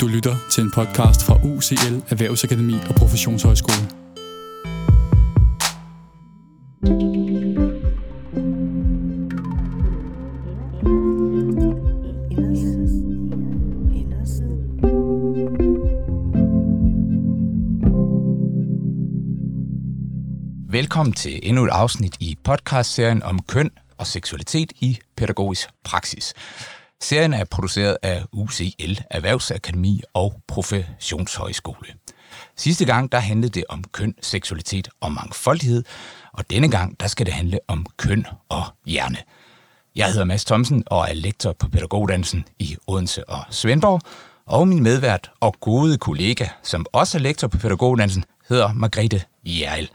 Du lytter til en podcast fra UCL Erhvervsakademi og Professionshøjskole. Velkommen til endnu et afsnit i podcastserien om køn og seksualitet i pædagogisk praksis. Serien er produceret af UCL Erhvervsakademi og Professionshøjskole. Sidste gang der handlede det om køn, seksualitet og mangfoldighed, og denne gang der skal det handle om køn og hjerne. Jeg hedder Mads Thomsen og er lektor på pædagoguddannelsen i Odense og Svendborg, og min medvært og gode kollega, som også er lektor på pædagoguddannelsen, hedder Margrethe Jærl.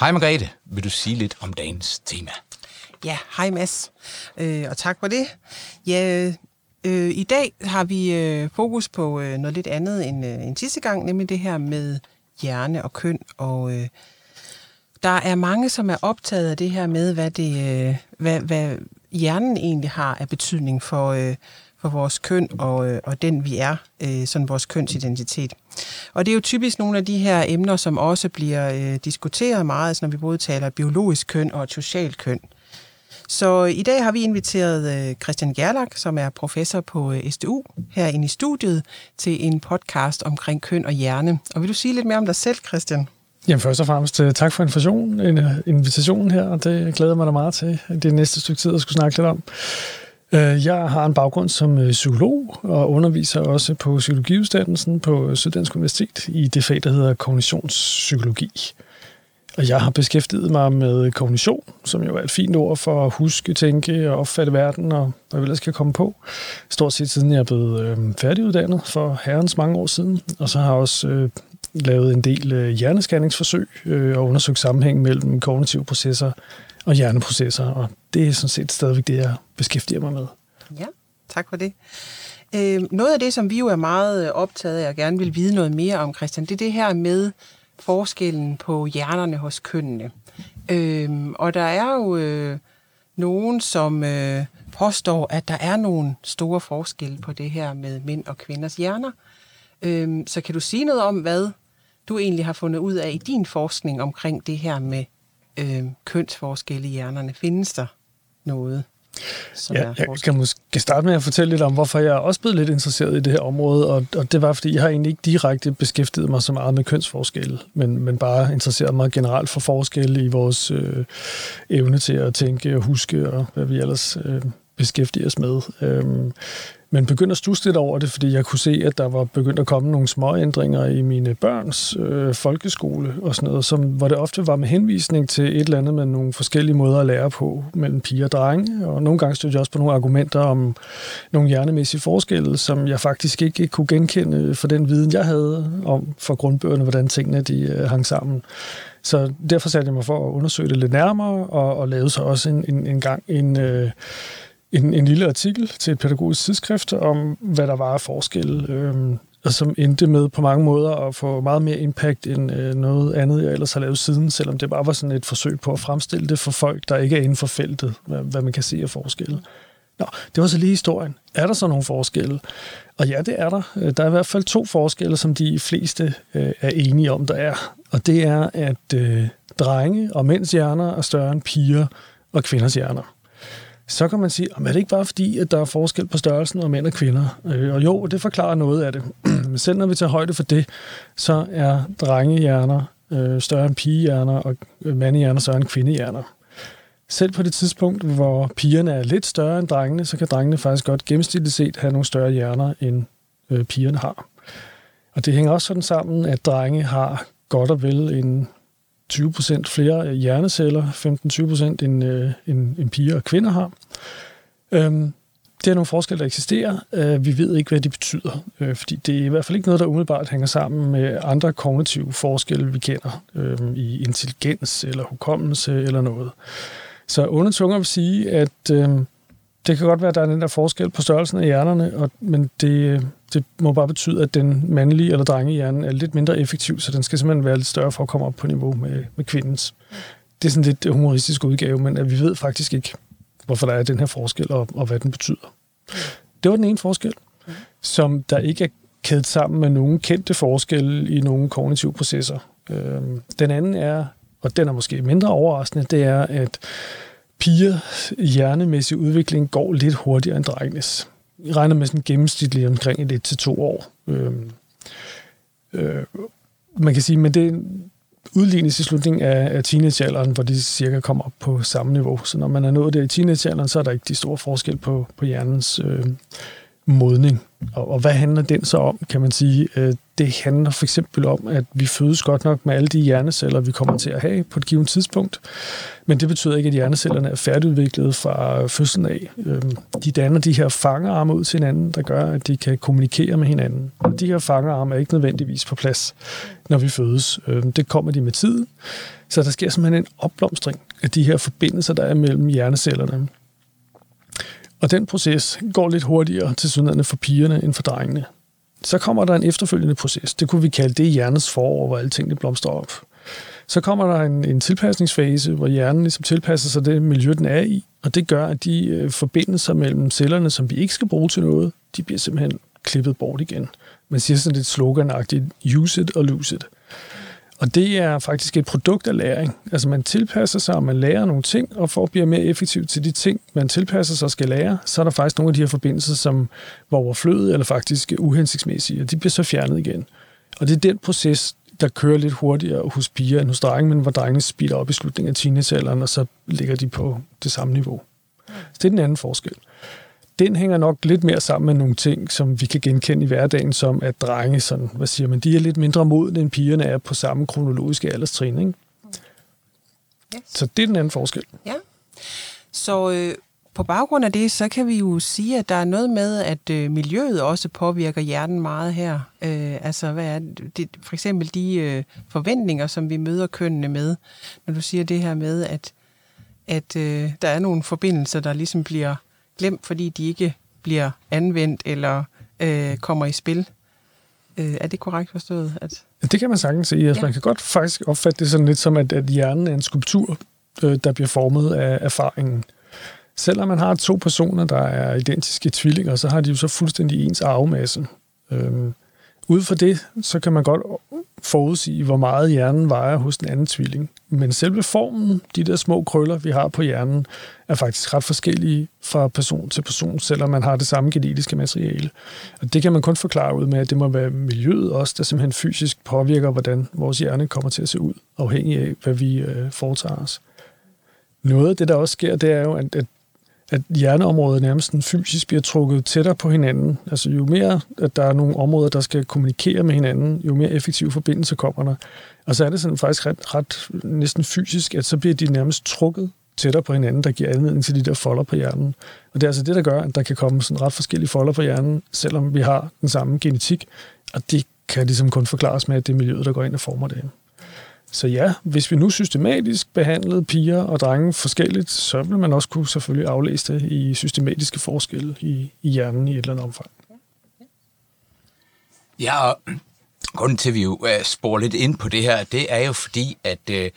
Hej Margrethe, vil du sige lidt om dagens tema? Ja, hej Mads, øh, og tak for det. Ja, øh, i dag har vi øh, fokus på øh, noget lidt andet end, øh, end sidste gang, nemlig det her med hjerne og køn. Og øh, der er mange, som er optaget af det her med, hvad, det, øh, hvad, hvad hjernen egentlig har af betydning for, øh, for vores køn og, øh, og den vi er, øh, sådan vores kønsidentitet. Og det er jo typisk nogle af de her emner, som også bliver øh, diskuteret meget, altså når vi både taler biologisk køn og socialt køn. Så i dag har vi inviteret øh, Christian Gerlach, som er professor på øh, SDU, herinde i studiet, til en podcast omkring køn og hjerne. Og vil du sige lidt mere om dig selv, Christian? Jamen først og fremmest øh, tak for invitationen, invitationen her, og det glæder mig da meget til det næste stykke tid at skulle snakke lidt om. Jeg har en baggrund som psykolog og underviser også på psykologiuddannelsen på Syddansk Universitet i det fag, der hedder kognitionspsykologi. Og jeg har beskæftiget mig med kognition, som jo er et fint ord for at huske, tænke og opfatte verden, og hvad vi ellers kan komme på. Stort set siden jeg er blevet øh, færdiguddannet for herrens mange år siden. Og så har jeg også øh, lavet en del øh, hjerneskanningsforsøg øh, og undersøgt sammenhæng mellem kognitive processer og hjerneprocesser. Og det er sådan set stadigvæk det, jeg beskæftiger mig med. Ja, tak for det. Øh, noget af det, som vi jo er meget øh, optaget af og gerne vil vide noget mere om, Christian, det er det her med forskellen på hjernerne hos kønnene. Øhm, og der er jo øh, nogen, som øh, påstår, at der er nogle store forskelle på det her med mænd og kvinders hjerner. Øhm, så kan du sige noget om, hvad du egentlig har fundet ud af i din forskning omkring det her med øh, kønsforskelle i hjernerne? Findes der noget? Som ja, er Jeg kan måske starte med at fortælle lidt om, hvorfor jeg er også blevet lidt interesseret i det her område, og, og det var, fordi jeg har egentlig ikke direkte beskæftiget mig så meget med kønsforskelle, men, men bare interesseret mig generelt for forskelle i vores øh, evne til at tænke og huske, og hvad vi ellers øh, beskæftige os med. Øhm, men begyndte at stusse lidt over det, fordi jeg kunne se, at der var begyndt at komme nogle små ændringer i mine børns øh, folkeskole og sådan noget, som, hvor det ofte var med henvisning til et eller andet med nogle forskellige måder at lære på mellem piger og drenge, og nogle gange stødte jeg også på nogle argumenter om nogle hjernemæssige forskelle, som jeg faktisk ikke kunne genkende for den viden, jeg havde om for grundbøgerne, hvordan tingene de øh, hang sammen. Så derfor satte jeg mig for at undersøge det lidt nærmere, og, og lavede så også en, en, en gang en... Øh, en, en lille artikel til et pædagogisk tidsskrift om, hvad der var af forskel, øh, og som endte med på mange måder at få meget mere impact end øh, noget andet, jeg ellers har lavet siden, selvom det bare var sådan et forsøg på at fremstille det for folk, der ikke er inden for feltet, hvad, hvad man kan se af forskelle. Nå, det var så lige historien. Er der så nogle forskelle? Og ja, det er der. Øh, der er i hvert fald to forskelle, som de fleste øh, er enige om, der er. Og det er, at øh, drenge og mænds hjerner er større end piger og kvinders hjerner så kan man sige, er det ikke bare fordi, at der er forskel på størrelsen af mænd og kvinder? Øh, og jo, det forklarer noget af det. Men selv når vi tager højde for det, så er drengehjerner øh, større end pigehjerner, og øh, mandehjerner større end kvindehjerner. Selv på det tidspunkt, hvor pigerne er lidt større end drengene, så kan drengene faktisk godt gennemsnitligt set have nogle større hjerner, end øh, pigerne har. Og det hænger også sådan sammen, at drenge har godt og vel en 20% flere hjerneceller, 15-20 end, øh, end, end piger og kvinder har. Øhm, det er nogle forskelle, der eksisterer. Øh, vi ved ikke, hvad de betyder, øh, fordi det er i hvert fald ikke noget, der umiddelbart hænger sammen med andre kognitive forskelle, vi kender øh, i intelligens eller hukommelse eller noget. Så undertunger vil sige, at øh, det kan godt være, at der er den der forskel på størrelsen af hjernerne, og, men det, det må bare betyde, at den mandlige eller drengehjerne er lidt mindre effektiv, så den skal simpelthen være lidt større for at komme op på niveau med, med kvindens. Det er sådan lidt humoristisk udgave, men at vi ved faktisk ikke, hvorfor der er den her forskel, og, og hvad den betyder. Det var den ene forskel, som der ikke er kædet sammen med nogen kendte forskelle i nogle kognitive processer. Øhm, den anden er, og den er måske mindre overraskende, det er, at piger hjernemæssig udvikling går lidt hurtigere end drengenes. Jeg regner med sådan gennemsnitligt omkring et til to år. Øh, øh, man kan sige, men det udlignes i slutningen af, af teenagealderen, hvor de cirka kommer op på samme niveau. Så når man er nået der i teenagealderen, så er der ikke de store forskel på, på hjernens øh, modning. Og, og hvad handler den så om, kan man sige? Øh, det handler for eksempel om, at vi fødes godt nok med alle de hjerneceller, vi kommer til at have på et givet tidspunkt. Men det betyder ikke, at hjernecellerne er færdigudviklet fra fødslen af. Øhm, de danner de her fangerarme ud til hinanden, der gør, at de kan kommunikere med hinanden. Og de her fangerarme er ikke nødvendigvis på plads, når vi fødes. Øhm, det kommer de med tiden. Så der sker simpelthen en opblomstring af de her forbindelser, der er mellem hjernecellerne. Og den proces går lidt hurtigere til synderne for pigerne end for drengene. Så kommer der en efterfølgende proces. Det kunne vi kalde det hjernens forår, hvor alle tingene blomstrer op. Så kommer der en, en tilpasningsfase, hvor hjernen ligesom tilpasser sig det miljø, den er i, og det gør, at de øh, forbindelser mellem cellerne, som vi ikke skal bruge til noget, de bliver simpelthen klippet bort igen. Man siger sådan lidt sloganagtigt, use it or lose it. Og det er faktisk et produkt af læring. Altså man tilpasser sig, og man lærer nogle ting, og for at blive mere effektiv til de ting, man tilpasser sig og skal lære, så er der faktisk nogle af de her forbindelser, som var overflødige eller faktisk uhensigtsmæssige, og de bliver så fjernet igen. Og det er den proces, der kører lidt hurtigere hos piger end hos drenge, men hvor drengene speeder op i slutningen af teenagealderen, og så ligger de på det samme niveau. Så det er den anden forskel den hænger nok lidt mere sammen med nogle ting, som vi kan genkende i hverdagen, som at drenge, sådan, hvad siger man, de er lidt mindre modne, end pigerne er på samme kronologiske alderstrin. Ikke? Yes. Så det er den anden forskel. Ja. Så øh, på baggrund af det, så kan vi jo sige, at der er noget med, at øh, miljøet også påvirker hjernen meget her. Øh, altså, hvad er det? For eksempel de øh, forventninger, som vi møder kønnene med. Når du siger det her med, at, at øh, der er nogle forbindelser, der ligesom bliver glemt, fordi de ikke bliver anvendt eller øh, kommer i spil. Øh, er det korrekt forstået? At... Det kan man sagtens sige. Altså, ja. Man kan godt faktisk opfatte det sådan lidt som, at, at hjernen er en skulptur, øh, der bliver formet af erfaringen. Selvom man har to personer, der er identiske tvillinger, så har de jo så fuldstændig ens arvemasse. Øh, ud fra det, så kan man godt forudsige, hvor meget hjernen vejer hos den anden tvilling. Men selve formen, de der små krøller, vi har på hjernen, er faktisk ret forskellige fra person til person, selvom man har det samme genetiske materiale. Og det kan man kun forklare ud med, at det må være miljøet også, der simpelthen fysisk påvirker, hvordan vores hjerne kommer til at se ud, afhængig af, hvad vi øh, foretager os. Noget af det, der også sker, det er jo, at, at at hjerneområdet nærmest fysisk bliver trukket tættere på hinanden. Altså jo mere, at der er nogle områder, der skal kommunikere med hinanden, jo mere effektive forbindelser kommer der. Og så er det sådan faktisk ret, ret næsten fysisk, at så bliver de nærmest trukket tættere på hinanden, der giver anledning til de der folder på hjernen. Og det er altså det, der gør, at der kan komme sådan ret forskellige folder på hjernen, selvom vi har den samme genetik. Og det kan ligesom kun forklares med, at det er miljøet, der går ind og former det. Så ja, hvis vi nu systematisk behandlede piger og drenge forskelligt, så ville man også kunne selvfølgelig aflæse det i systematiske forskelle i, i hjernen i et eller andet omfang. Ja, og grunden til, at vi jo øh, sporer lidt ind på det her, det er jo fordi, at øh,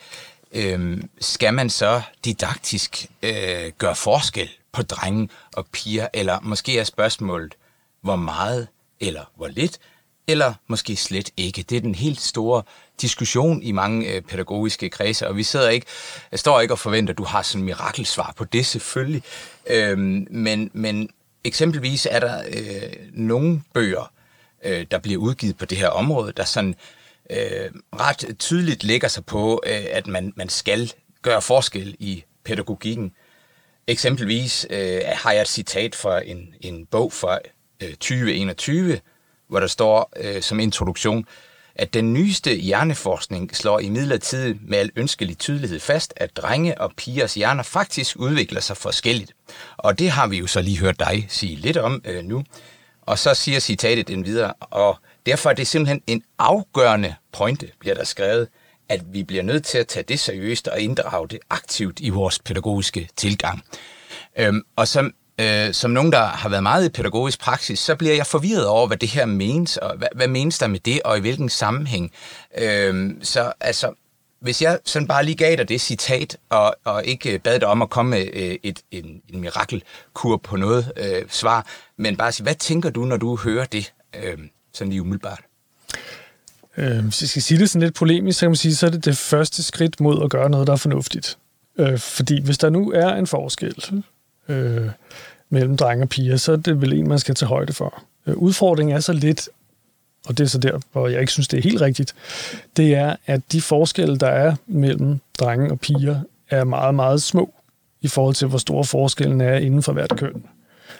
øh, skal man så didaktisk øh, gøre forskel på drenge og piger, eller måske er spørgsmålet, hvor meget eller hvor lidt, eller måske slet ikke. Det er den helt store diskussion i mange øh, pædagogiske kredse, og vi sidder ikke, jeg står ikke og forventer, at du har sådan en mirakelsvar på det selvfølgelig, øhm, men, men eksempelvis er der øh, nogle bøger, øh, der bliver udgivet på det her område, der sådan øh, ret tydeligt lægger sig på, øh, at man, man skal gøre forskel i pædagogikken. Eksempelvis øh, har jeg et citat fra en, en bog fra øh, 2021, hvor der står øh, som introduktion, at den nyeste hjerneforskning slår i midlertid med al ønskelig tydelighed fast, at drenge og pigers hjerner faktisk udvikler sig forskelligt. Og det har vi jo så lige hørt dig sige lidt om øh, nu. Og så siger citatet den videre, og derfor er det simpelthen en afgørende pointe, bliver der skrevet, at vi bliver nødt til at tage det seriøst og inddrage det aktivt i vores pædagogiske tilgang. Øhm, og som øh, som nogen, der har været meget i pædagogisk praksis, så bliver jeg forvirret over, hvad det her menes, og hvad, hvad menes der med det, og i hvilken sammenhæng. Øh, så altså, hvis jeg sådan bare lige gav dig det citat, og, og ikke bad dig om at komme med øh, et, en, en mirakelkur på noget øh, svar, men bare sige, hvad tænker du, når du hører det? Øh, sådan lige umiddelbart. Øh, hvis jeg skal sige det sådan lidt polemisk, så kan man sige, så er det det første skridt mod at gøre noget, der er fornuftigt. Øh, fordi hvis der nu er en forskel øh, mellem drenge og piger, så er det vel en, man skal tage højde for. Øh, udfordringen er så lidt, og det er så der, hvor jeg ikke synes, det er helt rigtigt, det er, at de forskelle, der er mellem drenge og piger, er meget, meget små i forhold til, hvor store forskellen er inden for hvert køn.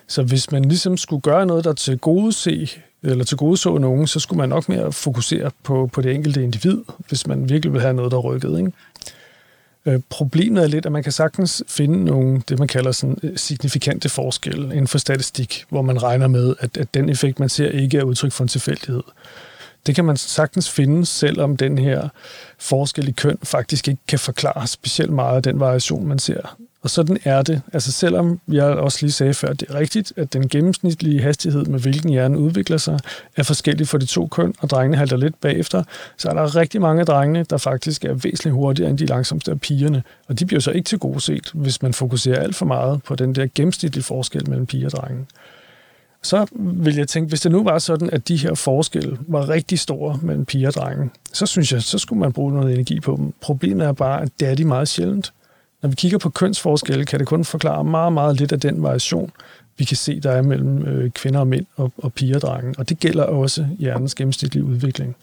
Så hvis man ligesom skulle gøre noget, der til gode se, eller til gode så nogen, så skulle man nok mere fokusere på, på det enkelte individ, hvis man virkelig vil have noget, der rykkede. Ikke? Øh, problemet er lidt, at man kan sagtens finde nogle, det man kalder sådan øh, signifikante forskelle inden for statistik, hvor man regner med, at, at den effekt, man ser, ikke er udtryk for en tilfældighed. Det kan man sagtens finde, selvom den her forskel i køn faktisk ikke kan forklare specielt meget af den variation, man ser. Og sådan er det. Altså selvom jeg også lige sagde før, at det er rigtigt, at den gennemsnitlige hastighed, med hvilken hjernen udvikler sig, er forskellig for de to køn, og drengene halter lidt bagefter, så er der rigtig mange af drengene, der faktisk er væsentligt hurtigere end de langsomste af pigerne. Og de bliver så ikke til gode set, hvis man fokuserer alt for meget på den der gennemsnitlige forskel mellem piger og drenge. Så vil jeg tænke, hvis det nu var sådan, at de her forskelle var rigtig store mellem piger og drenge, så synes jeg, så skulle man bruge noget energi på dem. Problemet er bare, at det er de meget sjældent. Når vi kigger på kønsforskelle, kan det kun forklare meget, meget lidt af den variation, vi kan se, der er mellem øh, kvinder og mænd og, og piger og drenge. Og det gælder også hjernens gennemsnitlige udvikling.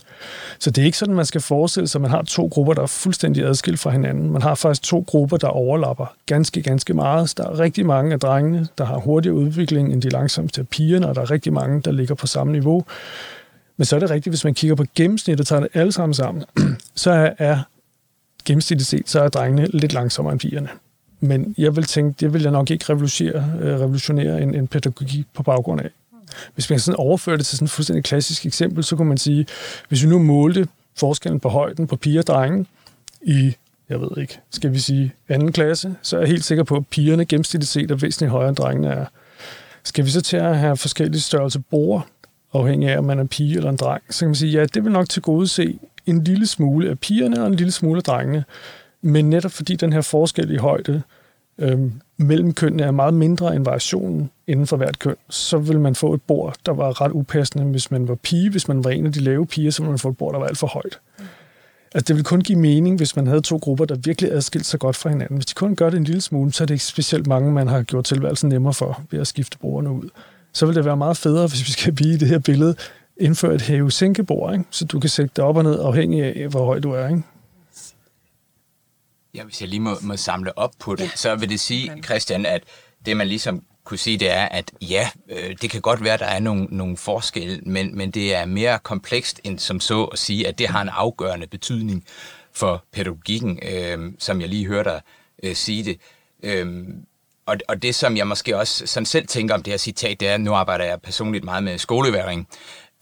Så det er ikke sådan, man skal forestille sig, at man har to grupper, der er fuldstændig adskilt fra hinanden. Man har faktisk to grupper, der overlapper ganske, ganske meget. Der er rigtig mange af drengene, der har hurtigere udvikling end de langsomste af pigerne, og der er rigtig mange, der ligger på samme niveau. Men så er det rigtigt, hvis man kigger på gennemsnittet og tager det alle sammen sammen, så er gennemsnitligt set, så er drengene lidt langsommere end pigerne. Men jeg vil tænke, det vil jeg nok ikke revolutionere, øh, revolutionere en, en pædagogik på baggrund af. Hvis man sådan overfører det til sådan et fuldstændig klassisk eksempel, så kunne man sige, hvis vi nu målte forskellen på højden på piger og drenge i, jeg ved ikke, skal vi sige anden klasse, så er jeg helt sikker på, at pigerne gennemsnitligt set er væsentligt højere end drengene er. Skal vi så til at have forskellige størrelse bord, afhængig af, om man er pige eller en dreng, så kan man sige, ja, det vil nok til gode se en lille smule af pigerne og en lille smule af drengene. Men netop fordi den her forskel i højde øh, mellem kønnene er meget mindre end variationen inden for hvert køn, så vil man få et bord, der var ret upassende, hvis man var pige. Hvis man var en af de lave piger, så ville man få et bord, der var alt for højt. Mm. Altså, det vil kun give mening, hvis man havde to grupper, der virkelig adskilt sig godt fra hinanden. Hvis de kun gør det en lille smule, så er det ikke specielt mange, man har gjort tilværelsen nemmere for ved at skifte bordene ud. Så vil det være meget federe, hvis vi skal blive i det her billede, indføre et hæve-sænkebord, ikke? så du kan sætte det op og ned, afhængig af, hvor høj du er. Ikke? Ja, hvis jeg lige må, må samle op på det, ja. så vil det sige, Christian, at det man ligesom kunne sige, det er, at ja, øh, det kan godt være, at der er nogle, nogle forskelle, men, men det er mere komplekst end som så at sige, at det har en afgørende betydning for pædagogikken, øh, som jeg lige hørte dig øh, sige det. Øh, og, og det, som jeg måske også sådan selv tænker om det her citat, det er, at nu arbejder jeg personligt meget med skoleværing,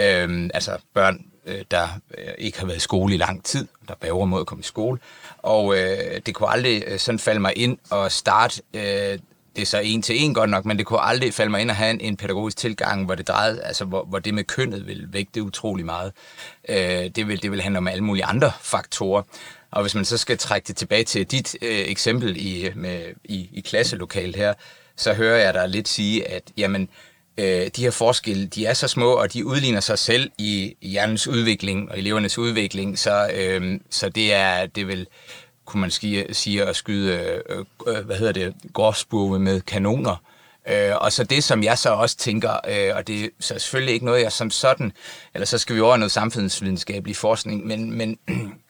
øh, altså børn, øh, der øh, ikke har været i skole i lang tid, der bæver mod at komme i skole. Og øh, det kunne aldrig øh, sådan falde mig ind og starte, øh, det er så en til en godt nok, men det kunne aldrig falde mig ind at have en, en pædagogisk tilgang, hvor det drejede, altså hvor, hvor det med kønnet vil vægte utrolig meget. Øh, det, vil, det vil handle om alle mulige andre faktorer. Og hvis man så skal trække det tilbage til dit øh, eksempel i, med, i, i klasselokalet her, så hører jeg dig lidt sige, at jamen, øh, øh, de her forskelle, de er så små, og de udligner sig selv i, hjernens udvikling og elevernes udvikling, så, øh, så det er det vil kunne man sige, sige at skyde, øh, øh hvad hedder det, gårdsburve med kanoner. Øh, og så det, som jeg så også tænker, øh, og det er så selvfølgelig ikke noget, jeg som sådan, eller så skal vi over noget samfundsvidenskabelig forskning, men, men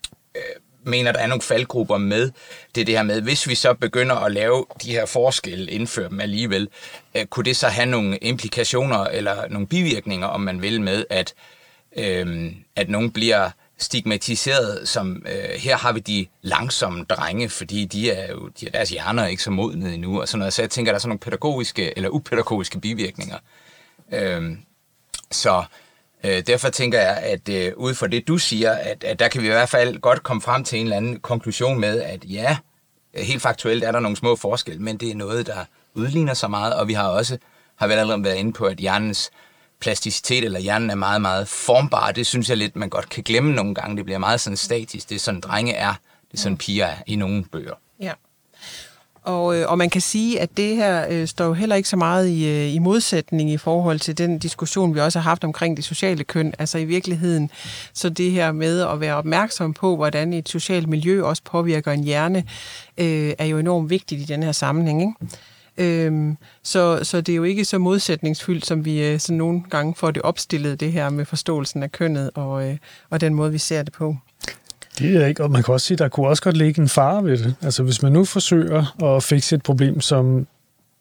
mener, der er nogle faldgrupper med det, det her med, hvis vi så begynder at lave de her forskelle, indføre dem alligevel, øh, kunne det så have nogle implikationer eller nogle bivirkninger, om man vil, med, at, øh, at nogen bliver stigmatiseret som, øh, her har vi de langsomme drenge, fordi de er jo, de er, deres hjerner er ikke så modne endnu, og sådan noget. Så jeg tænker, der er sådan nogle pædagogiske eller upædagogiske bivirkninger. Øh, så Øh, derfor tænker jeg, at øh, ud fra det, du siger, at, at der kan vi i hvert fald godt komme frem til en eller anden konklusion med, at ja, helt faktuelt er der nogle små forskelle, men det er noget, der udligner sig meget, og vi har også har vel allerede været inde på, at hjernens plasticitet eller hjernen er meget, meget formbar. Det synes jeg lidt, man godt kan glemme nogle gange. Det bliver meget sådan statisk. Det er sådan, drenge er. Det er sådan, piger er i nogle bøger. Ja. Og, øh, og man kan sige, at det her øh, står jo heller ikke så meget i, øh, i modsætning i forhold til den diskussion, vi også har haft omkring det sociale køn. Altså i virkeligheden, så det her med at være opmærksom på, hvordan et socialt miljø også påvirker en hjerne, øh, er jo enormt vigtigt i den her sammenhæng. Ikke? Øhm, så, så det er jo ikke så modsætningsfyldt, som vi øh, sådan nogle gange får det opstillet, det her med forståelsen af kønnet og, øh, og den måde, vi ser det på. Det er ikke, og man kan også sige, at der kunne også godt ligge en fare ved det. Altså hvis man nu forsøger at fikse et problem, som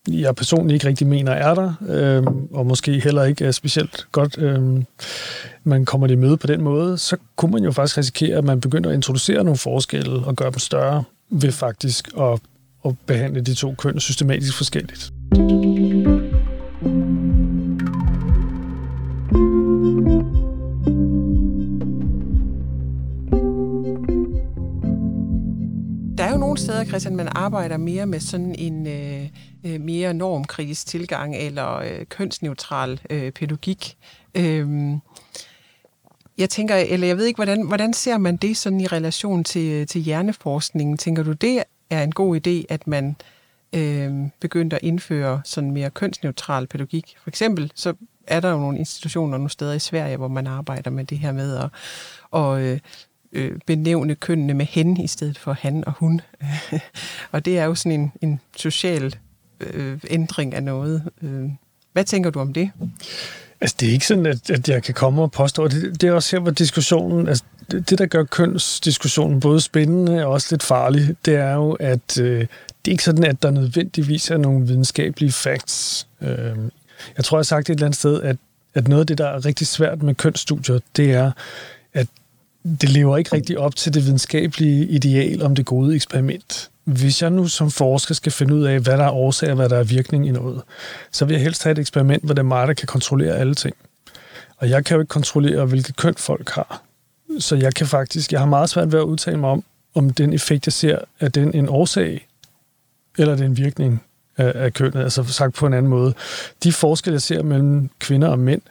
jeg personligt ikke rigtig mener er der, øh, og måske heller ikke er specielt godt, øh, man kommer det møde på den måde, så kunne man jo faktisk risikere, at man begynder at introducere nogle forskelle og gøre dem større ved faktisk at, at behandle de to køn systematisk forskelligt. Steder, Christian, man arbejder mere med sådan en øh, øh, mere normkritisk tilgang eller øh, kønsneutral øh, pædagogik. Øh, jeg tænker, eller jeg ved ikke, hvordan, hvordan ser man det sådan i relation til, øh, til hjerneforskningen? Tænker du, det er en god idé, at man øh, begyndte at indføre sådan mere kønsneutral pædagogik? For eksempel, så er der jo nogle institutioner nogle steder i Sverige, hvor man arbejder med det her med at, og, øh, øh, benævne kønnene med hen i stedet for han og hun. og det er jo sådan en, en social øh, ændring af noget. Øh, hvad tænker du om det? Altså, det er ikke sådan, at, at jeg kan komme og påstå, det, det er også her, hvor diskussionen, altså, det, det, der gør kønsdiskussionen både spændende og også lidt farlig, det er jo, at øh, det er ikke sådan, at der nødvendigvis er nogle videnskabelige facts. Øh, jeg tror, jeg har sagt et eller andet sted, at, at noget af det, der er rigtig svært med kønsstudier, det er, det lever ikke rigtig op til det videnskabelige ideal om det gode eksperiment. Hvis jeg nu som forsker skal finde ud af, hvad der er årsag og hvad der er virkning i noget, så vil jeg helst have et eksperiment, hvor det er mig, der kan kontrollere alle ting. Og jeg kan jo ikke kontrollere, hvilket køn folk har. Så jeg kan faktisk, jeg har meget svært ved at udtale mig om, om den effekt, jeg ser, er den en årsag, eller er det en virkning af, af kønnet. Altså sagt på en anden måde. De forskelle, jeg ser mellem kvinder og mænd,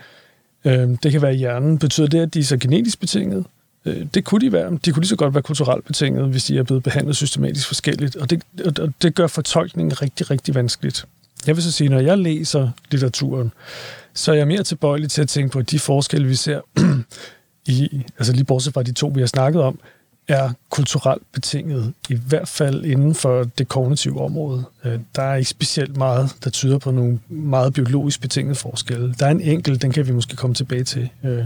øh, det kan være i hjernen. Betyder det, at de er så genetisk betinget? Øh, det kunne de være. De kunne lige så godt være kulturelt betinget, hvis de er blevet behandlet systematisk forskelligt. Og det, og det gør fortolkningen rigtig, rigtig vanskeligt. Jeg vil så sige, når jeg læser litteraturen, så er jeg mere tilbøjelig til at tænke på, at de forskelle, vi ser, i, altså lige bortset fra de to, vi har snakket om, er kulturelt betinget, i hvert fald inden for det kognitive område. Øh, der er ikke specielt meget, der tyder på nogle meget biologisk betingede forskelle. Der er en enkelt, den kan vi måske komme tilbage til øh,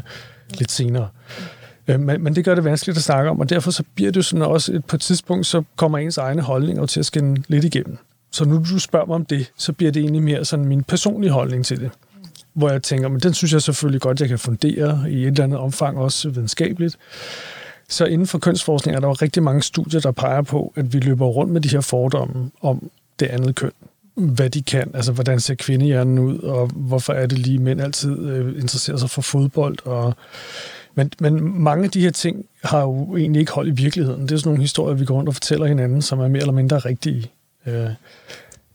lidt senere. Øh, Øh, men, men det gør det vanskeligt at snakke om, og derfor så bliver det sådan også, et, på et tidspunkt, så kommer ens egne holdninger til at skinne lidt igennem. Så nu du spørger mig om det, så bliver det egentlig mere sådan min personlige holdning til det. Hvor jeg tænker, men den synes jeg selvfølgelig godt, jeg kan fundere i et eller andet omfang, også videnskabeligt. Så inden for kønsforskning er der jo rigtig mange studier, der peger på, at vi løber rundt med de her fordomme om det andet køn. Hvad de kan, altså hvordan ser kvindehjernen ud, og hvorfor er det lige mænd altid øh, interesserer sig for fodbold, og men, men mange af de her ting har jo egentlig ikke hold i virkeligheden. Det er sådan nogle historier, vi går rundt og fortæller hinanden, som er mere eller mindre rigtige. Øh,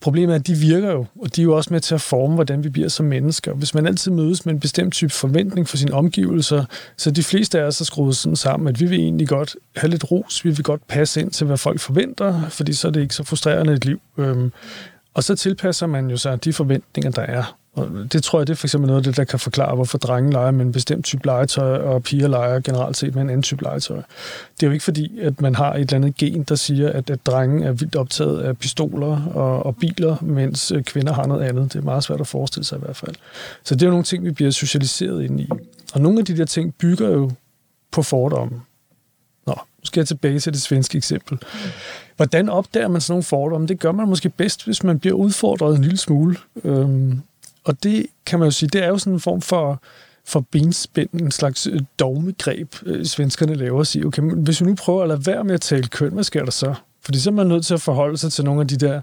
problemet er, at de virker jo, og de er jo også med til at forme, hvordan vi bliver som mennesker. Hvis man altid mødes med en bestemt type forventning for sine omgivelser, så de fleste af os er skruet sådan sammen, at vi vil egentlig godt have lidt ros, vi vil godt passe ind til, hvad folk forventer, fordi så er det ikke så frustrerende et liv. Øhm, og så tilpasser man jo sig de forventninger, der er. Og det tror jeg, det er for eksempel noget af det, der kan forklare, hvorfor drenge leger med en bestemt type legetøj, og piger leger generelt set med en anden type legetøj. Det er jo ikke fordi, at man har et eller andet gen, der siger, at, at drenge er vildt optaget af pistoler og, og biler, mens øh, kvinder har noget andet. Det er meget svært at forestille sig i hvert fald. Så det er jo nogle ting, vi bliver socialiseret ind i. Og nogle af de der ting bygger jo på fordomme. Nå, nu skal jeg tilbage til det svenske eksempel. Hvordan opdager man sådan nogle fordomme? Det gør man måske bedst, hvis man bliver udfordret en lille smule. Øhm, og det kan man jo sige, det er jo sådan en form for, for benspænd, en slags øh, dogmegreb, øh, svenskerne laver og sige, okay, men hvis vi nu prøver at lade være med at tale køn, hvad sker der så? Fordi så er man nødt til at forholde sig til nogle af de der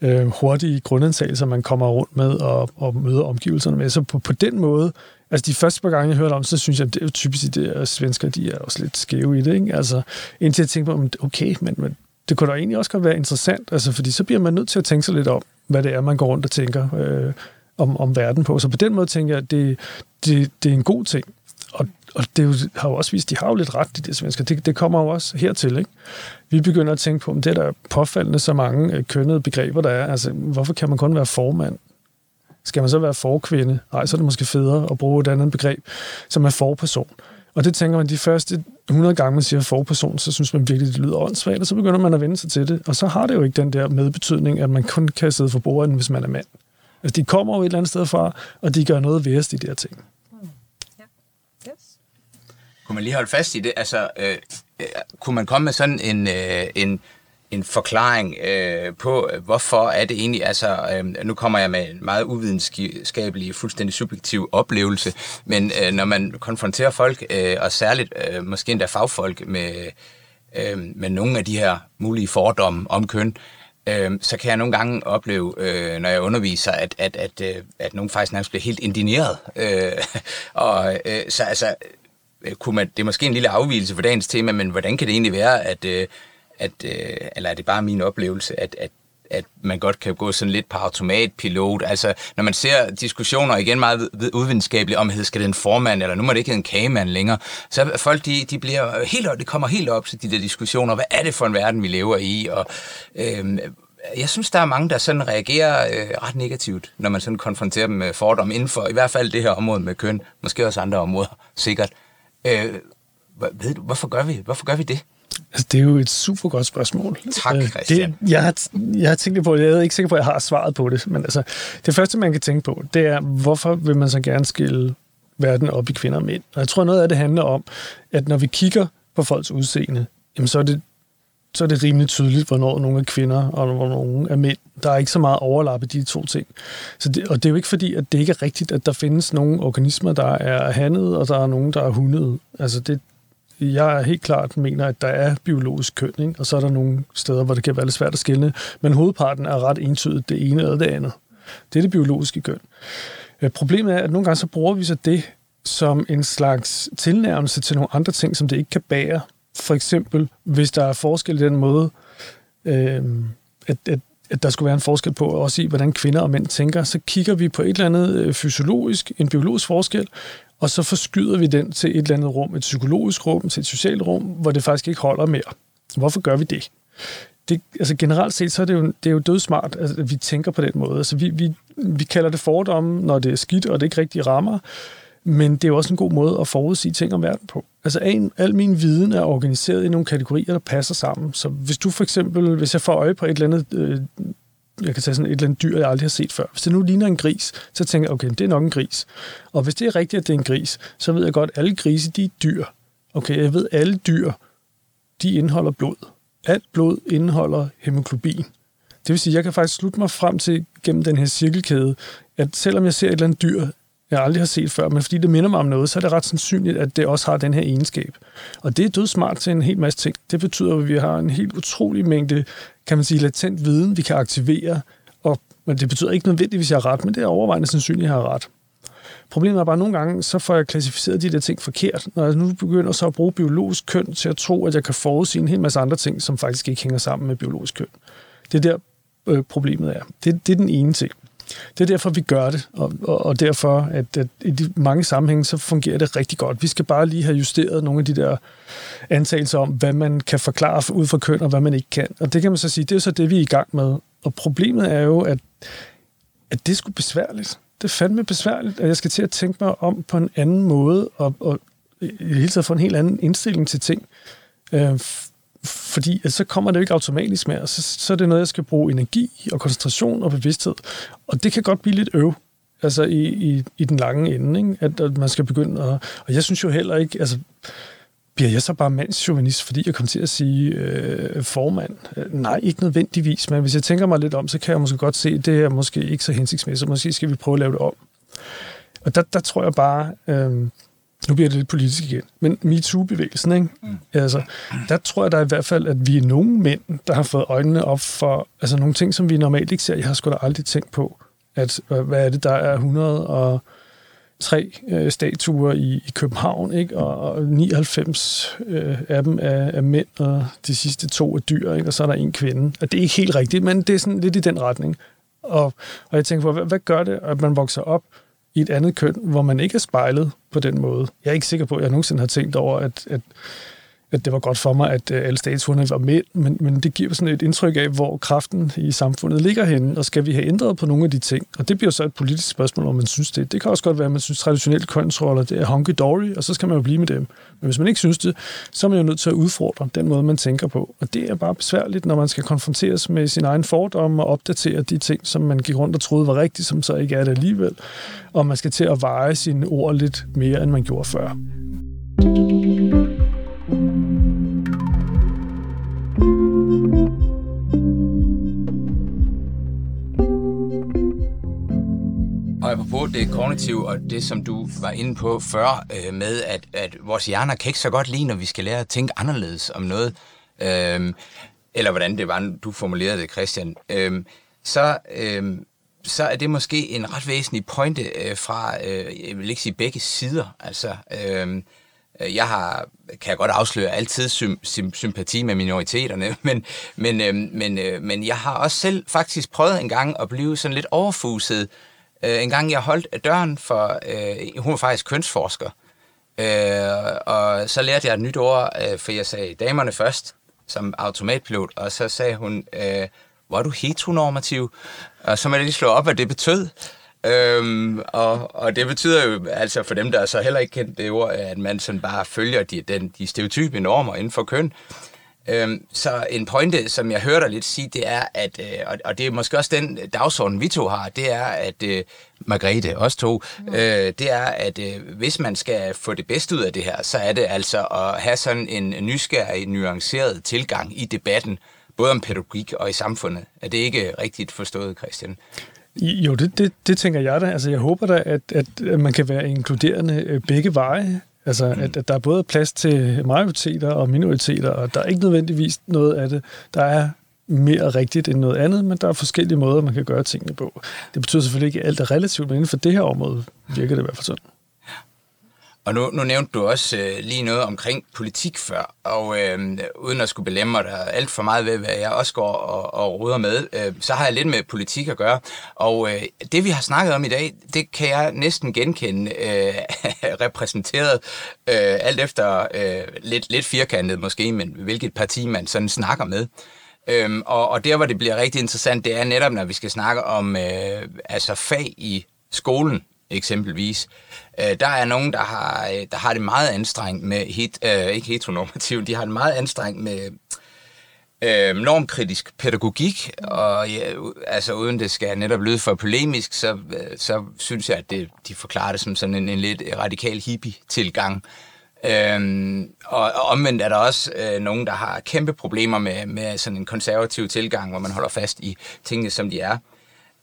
øh, hurtige grundantagelser, man kommer rundt med og, og møder omgivelserne med. Så på, på den måde, altså de første par gange, jeg hørte om, så synes jeg, at det er jo typisk, at svensker, de er også lidt skæve i det, ikke? Altså, indtil jeg tænkte på, okay, men, men det kunne da egentlig også godt være interessant, altså, fordi så bliver man nødt til at tænke sig lidt om, hvad det er, man går rundt og tænker. Øh, om, om verden på. Så på den måde tænker jeg, at det, det, det er en god ting. Og, og det jo, har jo også vist, de har jo lidt ret, de der svensker. Det, det kommer jo også hertil, ikke? Vi begynder at tænke på, om det der er påfaldende så mange øh, kønnede begreber, der er. Altså, hvorfor kan man kun være formand? Skal man så være forkvinde? Nej, så er det måske federe at bruge et andet begreb, som er forperson. Og det tænker man, de første 100 gange, man siger forperson, så synes man virkelig, det lyder åndssvagt, og så begynder man at vende sig til det. Og så har det jo ikke den der medbetydning, at man kun kan sidde for bordet, hvis man er mand. Altså, de kommer jo et eller andet sted fra, og de gør noget ved os, de der ting. Mm. Ja. Yes. Kunne man lige holde fast i det? Altså, øh, øh, kunne man komme med sådan en, øh, en en forklaring øh, på, hvorfor er det egentlig, altså øh, nu kommer jeg med en meget uvidenskabelig, fuldstændig subjektiv oplevelse, men øh, når man konfronterer folk, øh, og særligt øh, måske endda fagfolk med, øh, med nogle af de her mulige fordomme om køn, øh, Øhm, så kan jeg nogle gange opleve, øh, når jeg underviser, at, at, at, øh, at nogen faktisk nærmest bliver helt indineret. Øh, og øh, så altså, øh, kunne man, det er måske en lille afvielse for dagens tema, men hvordan kan det egentlig være, at, øh, at, øh, eller er det bare min oplevelse, at, at at man godt kan gå sådan lidt på automatpilot. Altså, når man ser diskussioner igen meget udvidenskabeligt om, skal det en formand, eller nu må det ikke hedde en kagemand længere, så folk, de, de bliver helt, det kommer helt op til de der diskussioner. Hvad er det for en verden, vi lever i? Og, øh, jeg synes, der er mange, der sådan reagerer øh, ret negativt, når man sådan konfronterer dem med fordomme inden for i hvert fald det her område med køn, måske også andre områder, sikkert. Øh, ved du, hvorfor gør vi, hvorfor gør vi det? Altså, det er jo et super godt spørgsmål. Tak, øh, Christian. Det, jeg, har, jeg har tænkt på det, jeg er ikke sikker på, at jeg har svaret på det, men altså, det første, man kan tænke på, det er, hvorfor vil man så gerne skille verden op i kvinder og mænd? Og jeg tror, noget af det handler om, at når vi kigger på folks udseende, jamen, så er det så er det rimelig tydeligt, hvornår nogle er kvinder, og hvornår nogle er mænd. Der er ikke så meget overlap i de to ting. Så det, og det er jo ikke fordi, at det ikke er rigtigt, at der findes nogle organismer, der er handet, og der er nogen, der er hundet. Altså det, jeg helt klart mener, at der er biologisk køn, ikke? og så er der nogle steder, hvor det kan være lidt svært at skille, men hovedparten er ret entydigt det ene eller det andet. Det er det biologiske køn. Øh, problemet er, at nogle gange så bruger vi så det som en slags tilnærmelse til nogle andre ting, som det ikke kan bære. For eksempel, hvis der er forskel i den måde, øh, at, at, at der skulle være en forskel på, også i hvordan kvinder og mænd tænker, så kigger vi på et eller andet øh, fysiologisk, en biologisk forskel, og så forskyder vi den til et eller andet rum, et psykologisk rum, til et socialt rum, hvor det faktisk ikke holder mere. Hvorfor gør vi det? det altså generelt set, så er det jo, det er jo dødsmart, altså, at vi tænker på den måde. Altså, vi, vi, vi kalder det fordomme, når det er skidt, og det ikke rigtig rammer, men det er jo også en god måde at forudsige ting om verden på. Altså al, al min viden er organiseret i nogle kategorier, der passer sammen. Så hvis du for eksempel, hvis jeg får øje på et eller andet øh, jeg kan tage sådan et eller andet dyr, jeg aldrig har set før. Hvis det nu ligner en gris, så tænker jeg, okay, det er nok en gris. Og hvis det er rigtigt, at det er en gris, så ved jeg godt, at alle grise, de er dyr. Okay, jeg ved, at alle dyr, de indeholder blod. Alt blod indeholder hemoglobin. Det vil sige, at jeg kan faktisk slutte mig frem til gennem den her cirkelkæde, at selvom jeg ser et eller andet dyr, jeg aldrig har set før, men fordi det minder mig om noget, så er det ret sandsynligt, at det også har den her egenskab. Og det er dødsmart til en hel masse ting. Det betyder, at vi har en helt utrolig mængde, kan man sige, latent viden, vi kan aktivere, og men det betyder ikke nødvendigvis, at jeg har ret, men det er overvejende sandsynligt, at jeg har ret. Problemet er bare, at nogle gange, så får jeg klassificeret de der ting forkert. Når jeg nu begynder så at bruge biologisk køn til at tro, at jeg kan forudsige en hel masse andre ting, som faktisk ikke hænger sammen med biologisk køn. Det er der, øh, problemet er. Det, det er den ene ting. Det er derfor, vi gør det, og, og, og derfor, at, at i de mange sammenhænge, så fungerer det rigtig godt. Vi skal bare lige have justeret nogle af de der antagelser om, hvad man kan forklare ud fra køn, og hvad man ikke kan. Og det kan man så sige, det er så det, vi er i gang med. Og problemet er jo, at, at det skulle sgu besværligt. Det er fandme besværligt, at jeg skal til at tænke mig om på en anden måde, og, og i det hele taget få en helt anden indstilling til ting. Øh, fordi altså, så kommer det jo ikke automatisk mere. Så, så er det noget, jeg skal bruge energi og koncentration og bevidsthed. Og det kan godt blive lidt øv, altså i, i, i den lange ende, ikke? At, at man skal begynde at... Og jeg synes jo heller ikke, altså bliver jeg så bare mandsjuvenist, fordi jeg kommer til at sige øh, formand? Nej, ikke nødvendigvis, men hvis jeg tænker mig lidt om, så kan jeg måske godt se, at det er måske ikke så hensigtsmæssigt. Måske skal vi prøve at lave det om. Og der, der tror jeg bare, øh, nu bliver det lidt politisk igen, men MeToo-bevægelsen, ikke? Mm. Altså, der tror jeg da i hvert fald, at vi er nogle mænd, der har fået øjnene op for altså nogle ting, som vi normalt ikke ser. Jeg har sgu da aldrig tænkt på, at hvad er det, der er 103 øh, statuer i, i København, ikke? Og, og 99 øh, af dem er, er mænd, og de sidste to er dyr, ikke? og så er der en kvinde. Og det er ikke helt rigtigt, men det er sådan lidt i den retning. Og, og jeg tænker på, hvad, hvad gør det, at man vokser op i et andet køn, hvor man ikke er spejlet på den måde. Jeg er ikke sikker på, at jeg nogensinde har tænkt over, at, at at det var godt for mig, at øh, alle statshundene var med, men, men det giver sådan et indtryk af, hvor kraften i samfundet ligger henne, og skal vi have ændret på nogle af de ting? Og det bliver så et politisk spørgsmål, om man synes det. Det kan også godt være, at man synes traditionelt kønsroller, det er honky-dory, og så skal man jo blive med dem. Men hvis man ikke synes det, så er man jo nødt til at udfordre den måde, man tænker på. Og det er bare besværligt, når man skal konfronteres med sin egen fordom og opdatere de ting, som man gik rundt og troede var rigtigt, som så ikke er det alligevel. Og man skal til at veje sine ord lidt mere, end man gjorde før. Og apropos det kognitive og det, som du var inde på før, øh, med at, at vores hjerner kan ikke så godt lide, når vi skal lære at tænke anderledes om noget, øh, eller hvordan det var, du formulerede det, Christian, øh, så, øh, så er det måske en ret væsentlig pointe øh, fra, øh, jeg vil ikke sige begge sider. Altså, øhm, øh, jeg har, kan jeg godt afsløre, altid sym, sym, sympati med minoriteterne, men, men, øh, men, øh, men jeg har også selv faktisk prøvet en gang at blive sådan lidt overfuset, Øh, en gang jeg holdt døren for, øh, hun var faktisk kønsforsker, øh, og så lærte jeg et nyt ord, øh, for jeg sagde damerne først, som automatpilot, og så sagde hun, øh, var du heteronormativ? Og så må jeg lige slå op, hvad det betød. Øhm, og, og det betyder jo, altså for dem, der så heller ikke kendt det ord, at man sådan bare følger de, den, de stereotype normer inden for køn. Øhm, så en pointe, som jeg hørte dig lidt sige, det er, at, øh, og, og det er måske også den dagsorden, vi to har, det er, at øh, Margrethe, os to, mm. øh, det er, at øh, hvis man skal få det bedste ud af det her, så er det altså at have sådan en nysgerrig, nuanceret tilgang i debatten, både om pædagogik og i samfundet. Er det ikke rigtigt forstået, Christian? Jo, det, det, det tænker jeg da. Altså, jeg håber da, at, at man kan være inkluderende øh, begge veje. Altså, mm. at, at der er både plads til majoriteter og minoriteter, og der er ikke nødvendigvis noget af det, der er mere rigtigt end noget andet, men der er forskellige måder, man kan gøre tingene på. Det betyder selvfølgelig ikke, at alt er relativt, men inden for det her område virker det i hvert fald sådan. Og nu, nu nævnte du også øh, lige noget omkring politik før, og øh, uden at skulle belemme dig alt for meget ved, hvad jeg også går og, og ruder med, øh, så har jeg lidt med politik at gøre. Og øh, det, vi har snakket om i dag, det kan jeg næsten genkende øh, repræsenteret, øh, alt efter øh, lidt, lidt firkantet måske, men hvilket parti man sådan snakker med. Øhm, og, og der, hvor det bliver rigtig interessant, det er netop, når vi skal snakke om øh, altså fag i skolen eksempelvis. Øh, der er nogen, der har, øh, der har det meget anstrengt med, hit, øh, ikke heteronormativt, de har det meget anstrengt med øh, normkritisk pædagogik, og ja, altså uden det skal netop lyde for polemisk, så, øh, så synes jeg, at det, de forklarer det som sådan en, en lidt radikal hippie-tilgang. Øhm, og, og omvendt er der også øh, nogen, der har kæmpe problemer med, med sådan en konservativ tilgang, hvor man holder fast i tingene, som de er.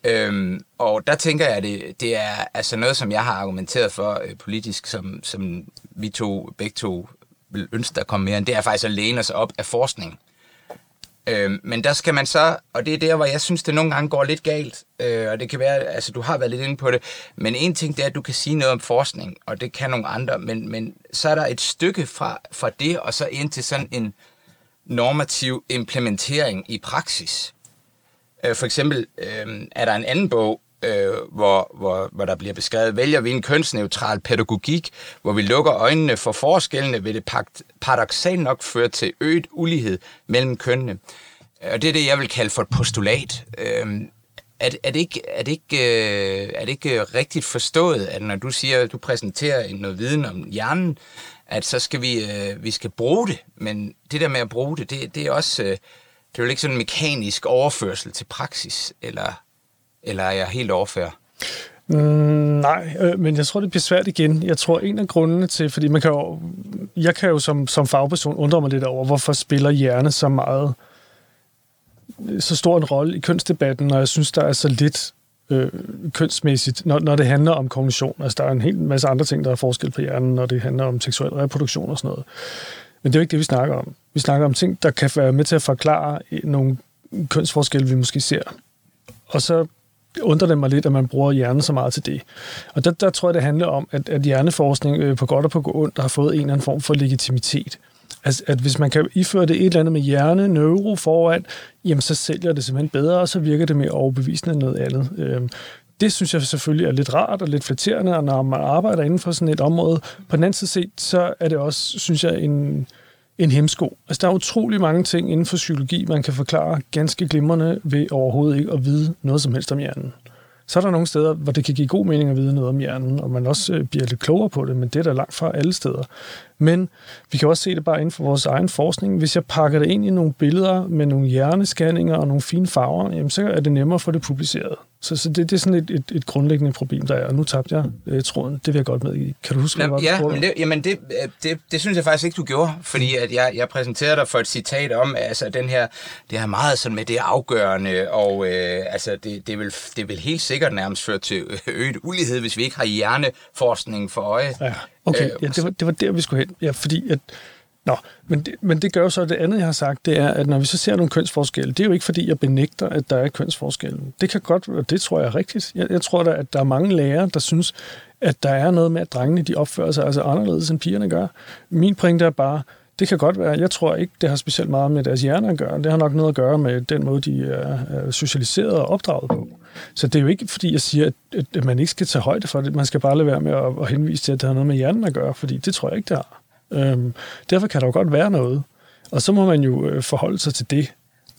Øhm, og der tænker jeg, at det, det er altså noget, som jeg har argumenteret for øh, politisk, som, som vi to, begge to vil ønske, der kom mere end, det er faktisk at læne os op af forskning. Øhm, men der skal man så, og det er der, hvor jeg synes, det nogle gange går lidt galt, øh, og det kan være, altså du har været lidt inde på det, men en ting det er, at du kan sige noget om forskning, og det kan nogle andre, men, men så er der et stykke fra, fra det, og så ind til sådan en normativ implementering i praksis. Øh, for eksempel øh, er der en anden bog, øh, hvor, hvor, hvor der bliver beskrevet, vælger vi en kønsneutral pædagogik, hvor vi lukker øjnene for forskellene, vil det paradoxalt nok føre til øget ulighed mellem kønnene. Øh, og det er det, jeg vil kalde for et postulat. Øh, er, er, det ikke, er, det ikke, øh, er det ikke øh, rigtigt forstået, at når du siger, at du præsenterer noget viden om hjernen, at så skal vi, øh, vi skal bruge det, men det der med at bruge det, det, det er også... Øh, det er jo ikke sådan en mekanisk overførsel til praksis, eller, eller er jeg helt overfærd? Mm, nej, øh, men jeg tror, det bliver svært igen. Jeg tror, en af grundene til, fordi man kan jo, jeg kan jo som, som fagperson undre mig lidt over, hvorfor spiller hjerne så meget, øh, så stor en rolle i kønsdebatten, når jeg synes, der er så lidt øh, kønsmæssigt, når, når det handler om kognition. Altså, der er en hel masse andre ting, der er forskel på hjernen, når det handler om seksuel reproduktion og sådan noget. Men det er jo ikke det, vi snakker om. Vi snakker om ting, der kan være med til at forklare nogle kønsforskelle, vi måske ser. Og så undrer det mig lidt, at man bruger hjernen så meget til det. Og der, der tror jeg, det handler om, at, at hjerneforskning øh, på godt og på ondt har fået en eller anden form for legitimitet. Altså, at hvis man kan iføre det et eller andet med hjerne, neuro foran, jamen så sælger det simpelthen bedre, og så virker det mere overbevisende end noget andet. Øhm, det synes jeg selvfølgelig er lidt rart og lidt flatterende, og når man arbejder inden for sådan et område. På den anden side set, så er det også, synes jeg, en, en hemsko. Altså, der er utrolig mange ting inden for psykologi, man kan forklare ganske glimrende ved overhovedet ikke at vide noget som helst om hjernen. Så er der nogle steder, hvor det kan give god mening at vide noget om hjernen, og man også øh, bliver lidt klogere på det, men det er der langt fra alle steder. Men vi kan også se det bare inden for vores egen forskning. Hvis jeg pakker det ind i nogle billeder med nogle hjernescanninger og nogle fine farver, jamen, så er det nemmere at få det publiceret. Så, så det, det er sådan et, et, et grundlæggende problem, der er. Og nu tabte jeg øh, tråden. Det vil jeg godt med i. Kan du huske, hvad Ja, men, det, jamen det, øh, det, det synes jeg faktisk ikke, du gjorde. Fordi at jeg, jeg præsenterede dig for et citat om, altså den her, det her meget sådan med det afgørende, og øh, altså det, det, vil, det vil helt sikkert nærmest føre til øget ulighed, hvis vi ikke har hjerneforskning for øje. Ja, okay. Øh, ja, det, var, det var der, vi skulle hen. Ja, fordi at Nå, men det, men det gør jo så, at det andet, jeg har sagt, det er, at når vi så ser nogle kønsforskelle, det er jo ikke fordi, jeg benægter, at der er kønsforskelle. Det kan godt, og det tror jeg er rigtigt. Jeg, jeg tror da, at der er mange lærere, der synes, at der er noget med, at drengene de opfører sig altså anderledes, end pigerne gør. Min pointe er bare, det kan godt være. Jeg tror ikke, det har specielt meget med deres hjerne at gøre. Det har nok noget at gøre med den måde, de er socialiseret og opdraget på. Så det er jo ikke, fordi jeg siger, at man ikke skal tage højde for det. Man skal bare lade være med at henvise til, at det har noget med hjernen at gøre, fordi det tror jeg ikke, det har. Øhm, derfor kan der jo godt være noget. Og så må man jo øh, forholde sig til det.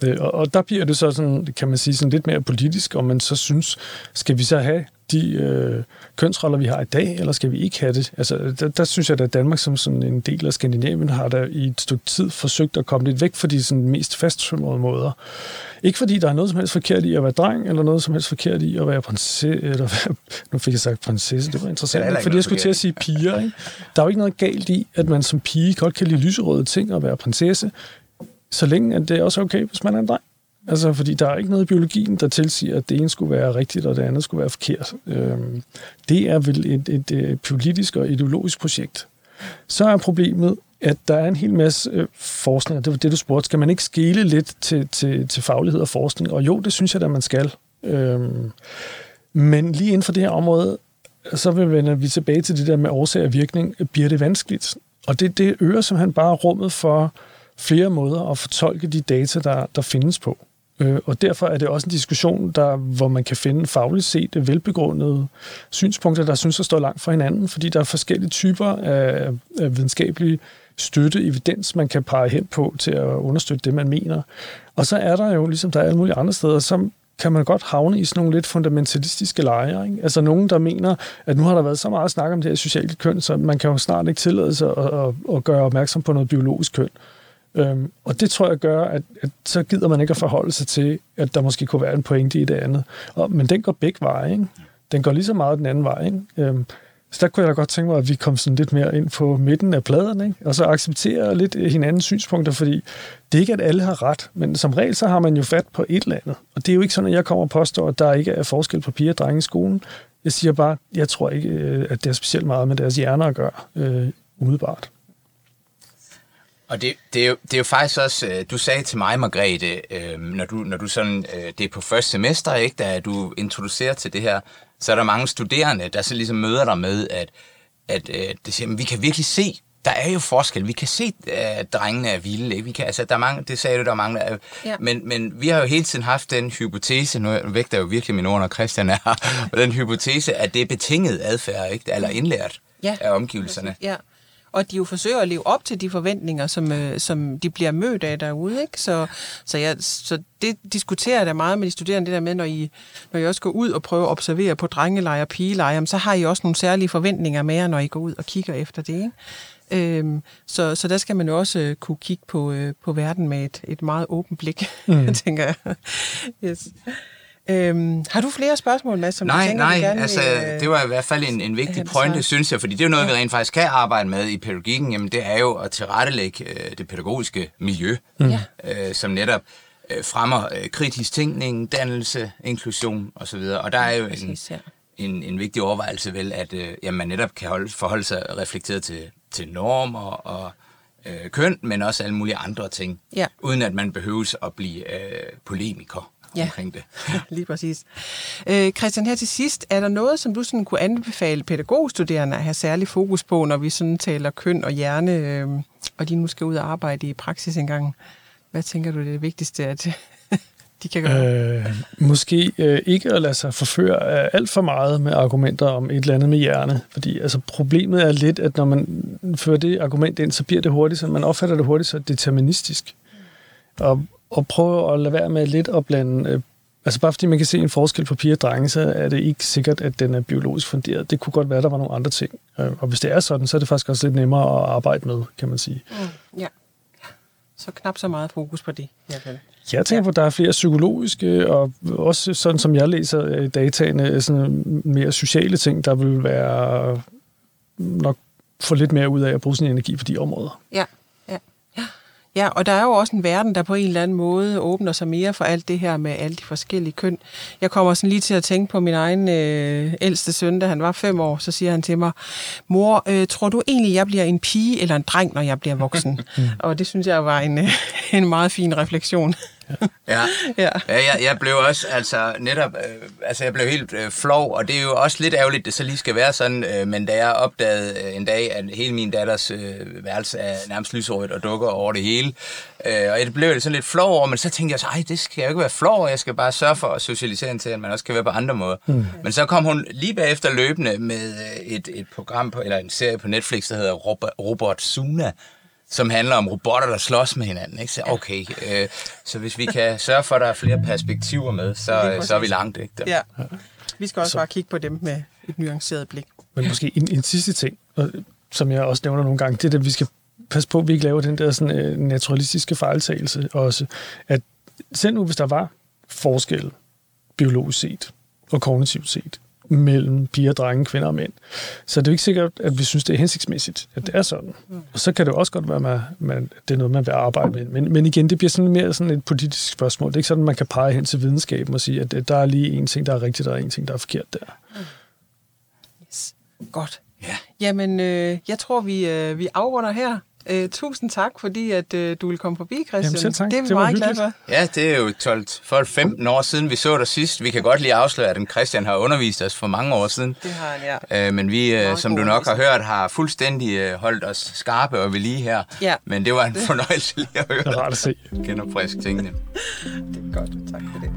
Øh, og, og der bliver det så sådan, kan man sige, sådan lidt mere politisk, om man så synes, skal vi så have de øh, kønsroller, vi har i dag, eller skal vi ikke have det? Altså, der, der synes jeg, at Danmark som sådan en del af Skandinavien har der i et stykke tid forsøgt at komme lidt væk fra de sådan, mest fastsømrede måder. Ikke fordi der er noget som helst forkert i at være dreng, eller noget som helst forkert i at være prinsesse, eller være, nu fik jeg sagt prinsesse, det var interessant, det fordi jeg skulle til at sige piger. Ikke? Der er jo ikke noget galt i, at man som pige godt kan lide lyserøde ting og være prinsesse, så længe at det er også okay, hvis man er en dreng. Altså, fordi der er ikke noget i biologien, der tilsiger, at det ene skulle være rigtigt, og det andet skulle være forkert. Øhm, det er vel et, et, et politisk og ideologisk projekt. Så er problemet, at der er en hel masse øh, forskning, og det var det, du spurgte. Skal man ikke skele lidt til, til, til faglighed og forskning? Og jo, det synes jeg at man skal. Øhm, men lige inden for det her område, så vender vi tilbage til det der med årsag og virkning. Bliver det vanskeligt? Og det, det øger simpelthen bare rummet for flere måder at fortolke de data, der, der findes på. Øh, og derfor er det også en diskussion, der, hvor man kan finde fagligt set velbegrundede synspunkter, der synes at stå langt fra hinanden, fordi der er forskellige typer af, af videnskabelig støtte, evidens, man kan pege hen på til at understøtte det, man mener. Og så er der jo, ligesom der er alle mulige andre steder, som kan man godt havne i sådan nogle lidt fundamentalistiske lejre. Ikke? Altså nogen, der mener, at nu har der været så meget snak om det her sociale køn, så man kan jo snart ikke tillade sig at, at, at gøre opmærksom på noget biologisk køn. Øhm, og det tror jeg gør, at, at så gider man ikke at forholde sig til, at der måske kunne være en pointe i det andet. Og, men den går begge veje. Ikke? Den går lige så meget den anden vej. Ikke? Øhm, så der kunne jeg da godt tænke mig, at vi kom sådan lidt mere ind på midten af pladerne, ikke? og så acceptere lidt øh, hinandens synspunkter, fordi det er ikke, at alle har ret, men som regel så har man jo fat på et eller andet. Og det er jo ikke sådan, at jeg kommer og påstår, at der ikke er forskel på piger og drenge i skolen. Jeg siger bare, jeg tror ikke, øh, at det er specielt meget med deres hjerner at gøre, øh, umiddelbart. Og det, det, er jo, det er jo faktisk også, øh, du sagde til mig, Margrethe, øh, når, du, når du sådan, øh, det er på første semester, ikke, da du introducerer til det her, så er der mange studerende, der så ligesom møder dig med, at, at øh, det siger, vi kan virkelig se, der er jo forskel. Vi kan se, at drengene er vilde. Ikke? Vi kan, altså, der er mange, det sagde du, der er mange, der er, ja. men, men vi har jo hele tiden haft den hypotese, nu vægter jeg jo virkelig min ord, når Christian er og den hypotese, at det er betinget adfærd, ikke? eller indlært ja. af omgivelserne. Ja og de jo forsøger at leve op til de forventninger, som, øh, som de bliver mødt af derude. Ikke? Så, så, jeg, så det diskuterer jeg da meget med de studerende, det der med, når I, når I også går ud og prøver at observere på drengeleje og pigeleje, så har I også nogle særlige forventninger med jer, når I går ud og kigger efter det. Ikke? Øhm, så, så der skal man jo også øh, kunne kigge på, øh, på verden med et, et meget åbent blik, mm. tænker jeg. yes. Øhm, har du flere spørgsmål, Mads, som nej, du tænker, nej, du gerne altså, vil, øh, det var i hvert fald en, en vigtig pointe, synes jeg, fordi det er jo noget, ja. vi rent faktisk kan arbejde med i pædagogikken, jamen det er jo at tilrettelægge øh, det pædagogiske miljø, mm. øh, som netop øh, fremmer øh, kritisk tænkning, dannelse, inklusion osv., og der er jo en, ja. en, en vigtig overvejelse vel, at øh, jamen, man netop kan holde, forholde sig reflekteret til, til normer og øh, køn, men også alle mulige andre ting, ja. uden at man behøves at blive øh, polemiker ja. omkring det. lige præcis. Øh, Christian, her til sidst, er der noget, som du sådan kunne anbefale pædagogstuderende at have særlig fokus på, når vi sådan taler køn og hjerne, øh, og de nu skal ud og arbejde i praksis engang? Hvad tænker du, det er det vigtigste at de kan gøre? Øh, måske øh, ikke at lade sig forføre af alt for meget med argumenter om et eller andet med hjerne. Fordi altså, problemet er lidt, at når man fører det argument ind, så bliver det hurtigt, så man opfatter det hurtigt så deterministisk. Og, og prøve at lade være med lidt at blande... Øh, altså bare fordi man kan se en forskel på piger og drenge, så er det ikke sikkert, at den er biologisk funderet. Det kunne godt være, at der var nogle andre ting. Øh, og hvis det er sådan, så er det faktisk også lidt nemmere at arbejde med, kan man sige. Mm, ja. Så knap så meget fokus på det. Ja, vel. Jeg tænker på, at der er flere psykologiske, og også sådan som jeg læser dataene, sådan mere sociale ting, der vil være nok få lidt mere ud af at bruge sin energi på de områder. Ja, ja. Og der er jo også en verden, der på en eller anden måde åbner sig mere for alt det her med alle de forskellige køn. Jeg kommer sådan lige til at tænke på min egen øh, ældste søn, da han var fem år, så siger han til mig, mor, øh, tror du egentlig, jeg bliver en pige eller en dreng, når jeg bliver voksen? og det synes jeg var en, øh, en meget fin refleksion. Ja. ja. ja jeg, jeg blev også altså netop, øh, altså jeg blev helt øh, flov, og det er jo også lidt ærgerligt, at det så lige skal være sådan, øh, men da jeg opdagede øh, en dag, at hele min datters øh, værelse er nærmest lyserødt og dukker over det hele, øh, og jeg blev sådan lidt flov over, men så tænkte jeg så, ej, det skal jeg ikke være flov jeg skal bare sørge for at socialisere til, at man også kan være på andre måder. Mm. Men så kom hun lige bagefter løbende med øh, et, et program, på, eller en serie på Netflix, der hedder Robert, Robot Suna, som handler om robotter, der slås med hinanden. Ikke? Så, okay, øh, så hvis vi kan sørge for, at der er flere perspektiver med, så, så er vi langt. Ikke? Der. Ja. Vi skal også så. bare kigge på dem med et nuanceret blik. Men måske en, en sidste ting, som jeg også nævner nogle gange, det er, at vi skal passe på, at vi ikke laver den der sådan, øh, naturalistiske fejltagelse også. At selv nu, hvis der var forskel biologisk set og kognitivt set, mellem piger, drenge, kvinder og mænd. Så det er jo ikke sikkert, at vi synes, det er hensigtsmæssigt, at det er sådan. Mm. Og så kan det også godt være, at man, det er noget, man vil arbejde med. Men, men igen, det bliver sådan mere sådan et politisk spørgsmål. Det er ikke sådan, at man kan pege hen til videnskaben og sige, at der er lige en ting, der er rigtigt, og en ting, der er forkert der. Mm. Yes. Godt. Ja. Jamen, øh, jeg tror, vi, øh, vi afrunder her. Uh, tusind tak, fordi at uh, du vil komme forbi, Christian. Jamen selv tak. Det er vi det meget glade for. Ja, det er jo 12, 12 15 år siden, vi så dig sidst. Vi kan godt lige afsløre, at Christian har undervist os for mange år siden. Det har han, ja. Uh, men vi, uh, som du nok har hørt, har fuldstændig uh, holdt os skarpe og ved lige her. Ja. Men det var en fornøjelse lige at høre. Det er rart at se. Genopfrisk tingene. det er godt. Tak for det.